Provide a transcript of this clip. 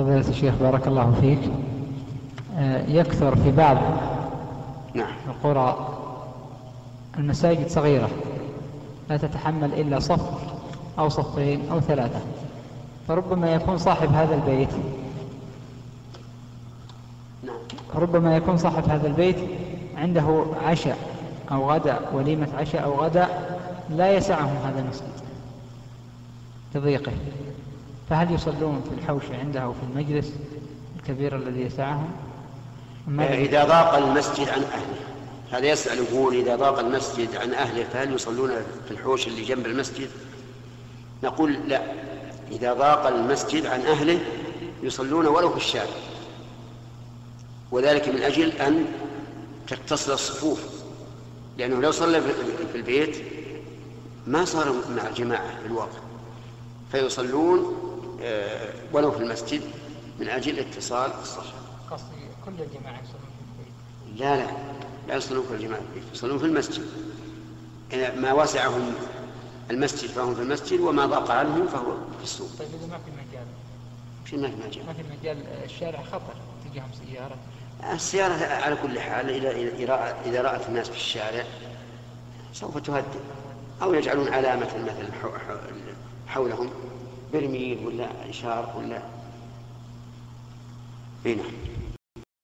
فضيلة الشيخ بارك الله فيك. آه، يكثر في بعض نعم. القرى المساجد صغيرة لا تتحمل إلا صف أو صفين أو ثلاثة فربما يكون صاحب هذا البيت نعم. ربما يكون صاحب هذا البيت عنده عشاء أو غداء وليمة عشاء أو غداء لا يسعهم هذا المسجد لضيقه فهل يصلون في الحوش عنده أو في المجلس الكبير الذي يسعهم؟ آه، إذا ضاق المسجد عن أهله هذا يسأل يقول إذا ضاق المسجد عن أهله فهل يصلون في الحوش اللي جنب المسجد؟ نقول لا إذا ضاق المسجد عن أهله يصلون ولو في الشارع. وذلك من أجل أن تتصل الصفوف لأنه لو صلى في البيت ما صار مع الجماعة في الوقت فيصلون ولو في المسجد من أجل اتصال الصف قصدي كل الجماعة يصلون في البيت. لا لا لا يصلون كل الجماعة في البيت يصلون في المسجد. ما وسعهم المسجد فهم في المسجد وما ضاق عنهم فهو في السوق. طيب إذا ما في مجال. في ما في مجال. ما في مجال الشارع خطر تجيهم سيارة. السيارة على كل حال إذا إذا رأت الناس في الشارع سوف تهدد أو يجعلون علامة مثلا حولهم. برميل ولا إشارة ولا اي نعم.